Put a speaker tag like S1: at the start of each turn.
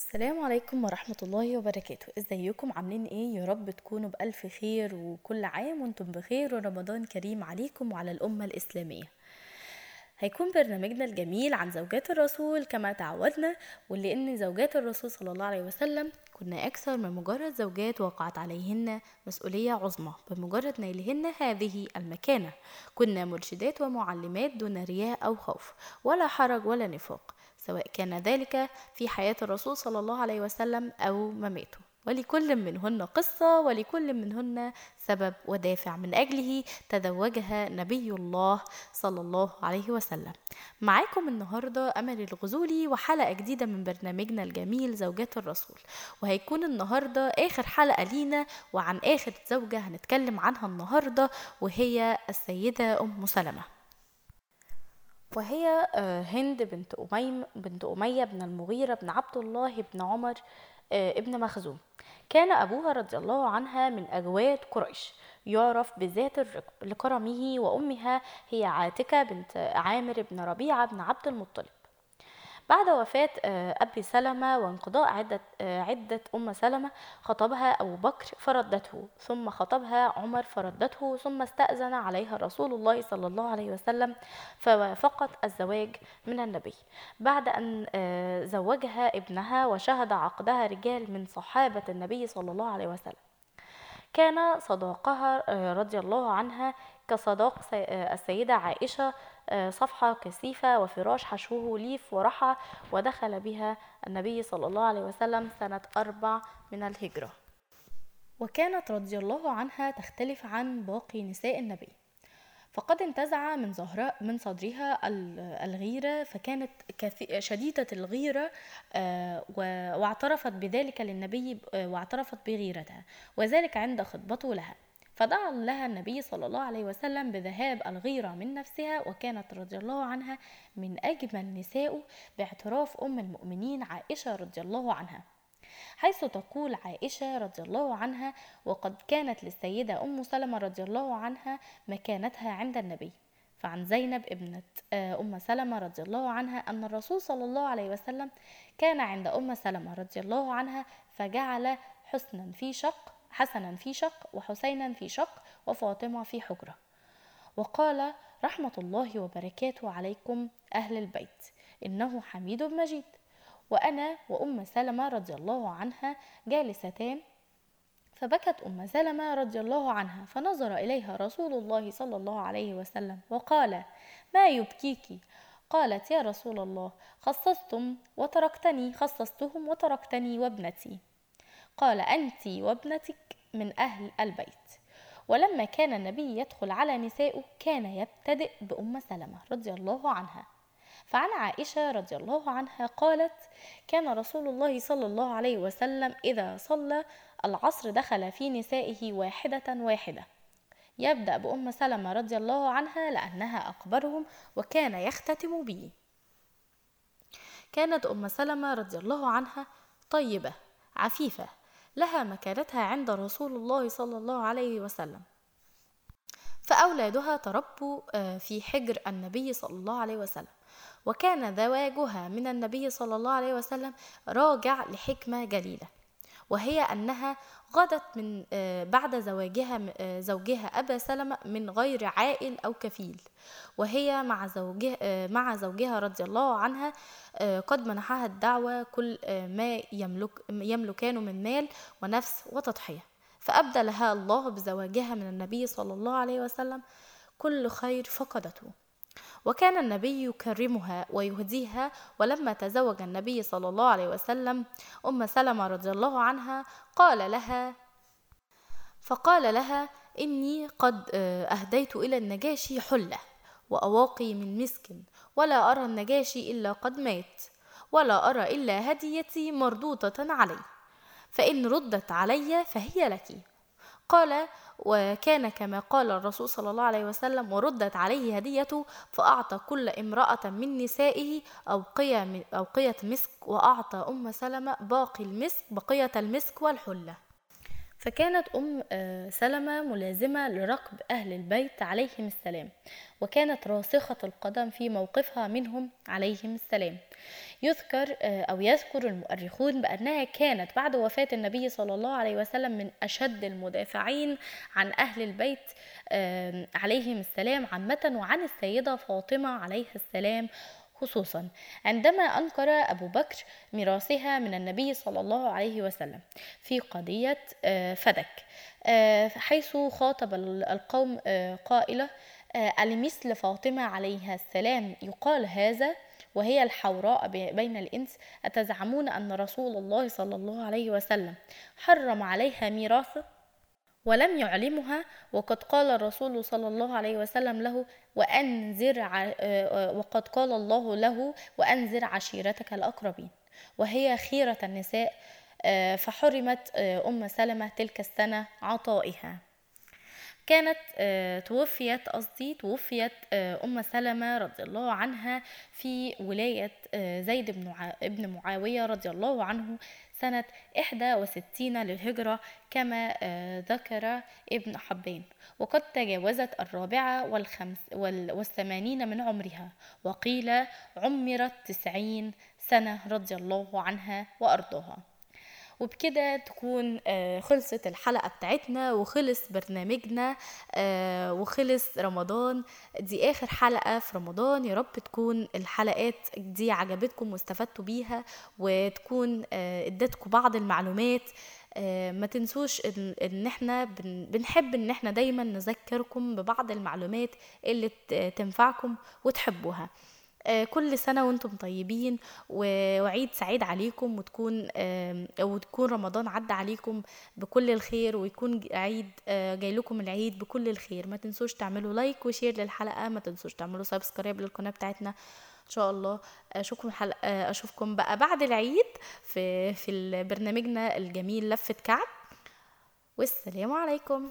S1: السلام عليكم ورحمة الله وبركاته. إزيكم؟ عاملين إيه؟ يا رب تكونوا بألف خير وكل عام وأنتم بخير ورمضان كريم عليكم وعلى الأمة الإسلامية. هيكون برنامجنا الجميل عن زوجات الرسول كما تعودنا ان زوجات الرسول صلى الله عليه وسلم كنا أكثر من مجرد زوجات وقعت عليهن مسؤولية عظمى بمجرد نيلهن هذه المكانة. كنا مرشدات ومعلمات دون رياء أو خوف ولا حرج ولا نفاق. سواء كان ذلك في حياة الرسول صلى الله عليه وسلم أو مماته. ولكل منهن قصة ولكل منهن سبب ودافع من أجله تزوجها نبي الله صلى الله عليه وسلم. معاكم النهاردة أمل الغزولي وحلقة جديدة من برنامجنا الجميل زوجات الرسول. وهيكون النهاردة آخر حلقة لينا وعن آخر زوجة هنتكلم عنها النهاردة وهي السيدة أم سلمة. وهي آه، هند بنت أميم بنت أمية بن المغيرة بن عبد الله بن عمر آه، ابن مخزوم. كان أبوها رضي الله عنها من أجواد قريش. يعرف بذات لكرمه وأمها هي عاتكة بنت عامر بن ربيعة بن عبد المطلب. بعد وفاة آه، أبي سلمة وانقضاء عدة, آه، عدة أم سلمة خطبها أبو بكر فردته ثم خطبها عمر فردته ثم استأذن عليها رسول الله صلى الله عليه وسلم فوافقت الزواج من النبي. بعد أن آه، زوجها ابنها وشهد عقدها رجال من صحابة النبي صلى الله عليه وسلم. كان صداقها آه، رضي الله عنها كصداق آه، السيدة عائشة آه، صفحة كثيفة وفراش حشوه ليف ورحى ودخل بها النبي صلى الله عليه وسلم سنة أربع من الهجرة. وكانت رضي الله عنها تختلف عن باقي نساء النبي. فقد انتزع من زهراء من صدرها ال- الغيرة فكانت شديدة الغيرة آه، واعترفت بذلك للنبي آه، واعترفت بغيرتها وذلك عند خطبته لها. فدعا لها النبي صلى الله عليه وسلم بذهاب الغيرة من نفسها وكانت رضي الله عنها من أجمل نسائه باعتراف أم المؤمنين عائشة رضي الله عنها. حيث تقول عائشة رضي الله عنها وقد كانت للسيدة أم سلمة رضي الله عنها مكانتها عند النبي فعن زينب ابنة آه، أم سلمة رضي الله عنها أن الرسول صلى الله عليه وسلم كان عند أم سلمة رضي الله عنها فجعل حسنا في شق حسنا في شق وحسينا في شق وفاطمة في حجرة. وقال رحمة الله وبركاته عليكم أهل البيت إنه حميد مجيد وأنا وأم سلمة رضي الله عنها جالستان فبكت أم سلمة رضي الله عنها فنظر إليها رسول الله صلى الله عليه وسلم وقال ما يبكيك؟ قالت يا رسول الله خصصتم وتركتني خصصتهم وتركتني وابنتي. قال أنت وابنتك من أهل البيت. ولما كان النبي يدخل على نسائه كان يبتدئ بأم سلمة رضي الله عنها. فعن عائشة رضي الله عنها قالت كان رسول الله صلى الله عليه وسلم إذا صلى العصر دخل في نسائه واحدة واحدة. يبدأ بأم سلمة رضي الله عنها لأنها أكبرهم وكان يختتم به. كانت أم سلمة رضي الله عنها طيبة عفيفة لها مكانتها عند رسول الله صلى الله عليه وسلم. فأولادها تربوا آه، في حجر النبي صلى الله عليه وسلم. وكان زواجها من النبي صلى الله عليه وسلم راجع لحكمة جليلة وهي أنها غدت من آه، بعد زواجها آه، زوجها أبا سلمة من غير عائل أو كفيل وهي مع زوجها آه، مع زوجها رضي الله عنها قد منحها الدعوة كل ما يملك يملكان من مال ونفس وتضحية. فأبدى لها الله بزواجها من النبي صلى الله عليه وسلم كل خير فقدته. وكان النبي يكرمها ويهديها ولما تزوج النبي صلى الله عليه وسلم أم سلمة رضي الله عنها قال لها فقال لها إني قد آه، أهديت إلى النجاشي حلة وأواقي من مسك ولا أرى النجاشي إلا قد مات ولا أرى إلا هديتي مردودة علي فإن ردت علي فهي لك. قال وكان كما قال الرسول صلى الله عليه وسلم وردت عليه هديته فأعطى كل امرأة من نسائه أوقية, أوقية مسك وأعطى أم سلمة باقي المسك بقية المسك والحلة. فكانت أم آه، سلمة ملازمة لركب أهل البيت عليهم السلام وكانت راسخة القدم في موقفها منهم عليهم السلام. يذكر آه، أو يذكر المؤرخون بأنها كانت بعد وفاة النبي صلى الله عليه وسلم من أشد المدافعين عن أهل البيت عليهم السلام عامة وعن السيدة فاطمة عليها السلام خصوصا عندما أنكر أبو بكر ميراثها من النبي صلى الله عليه وسلم في قضية آه، فدك حيث خاطب القوم قائلة ألمثل فاطمة عليها السلام يقال هذا وهي الحوراء بين الإنس أتزعمون أن رسول الله صلى الله عليه وسلم حرم عليها ميراثه؟ ولم يعلمها وقد قال الرسول صلى الله عليه وسلم له وأنذر وقد قال الله له وأنذر عشيرتك الأقربين. وهي خيرة النساء فحرمت أم سلمة تلك السنة عطائها. كانت آه، توفيت قصدي توفيت آه، أم سلمة رضي الله عنها في ولاية آه، زيد بن ابن معاوية رضي الله عنه سنة 61 للهجرة كما ذكر ابن حبان وقد تجاوزت الرابعة والخمس والثمانين من عمرها وقيل عمرت تسعين سنة رضي الله عنها وأرضها وبكده تكون آه، خلصت الحلقة بتاعتنا وخلص برنامجنا آه، وخلص رمضان. دي آخر حلقة في رمضان. يا رب تكون الحلقات دي عجبتكم واستفدتوا بيها وتكون آه، ادتكم بعض المعلومات. ما تنسوش إن, إحنا بنحب إن إحنا دايما نذكركم ببعض المعلومات اللي تنفعكم وتحبوها. كل سنة وأنتم طيبين وعيد سعيد عليكم وتكون وتكون رمضان عدى عليكم بكل الخير ويكون عيد آه، جاي لكم العيد بكل الخير. ما تنسوش تعملوا like و share للحلقة ما تنسوش تعملوا subscribe للقناة بتاعتنا. إن شاء الله أشوفكم آه، أشوفكم بقى بعد العيد في في برنامجنا الجميل لفة كعب. والسلام عليكم.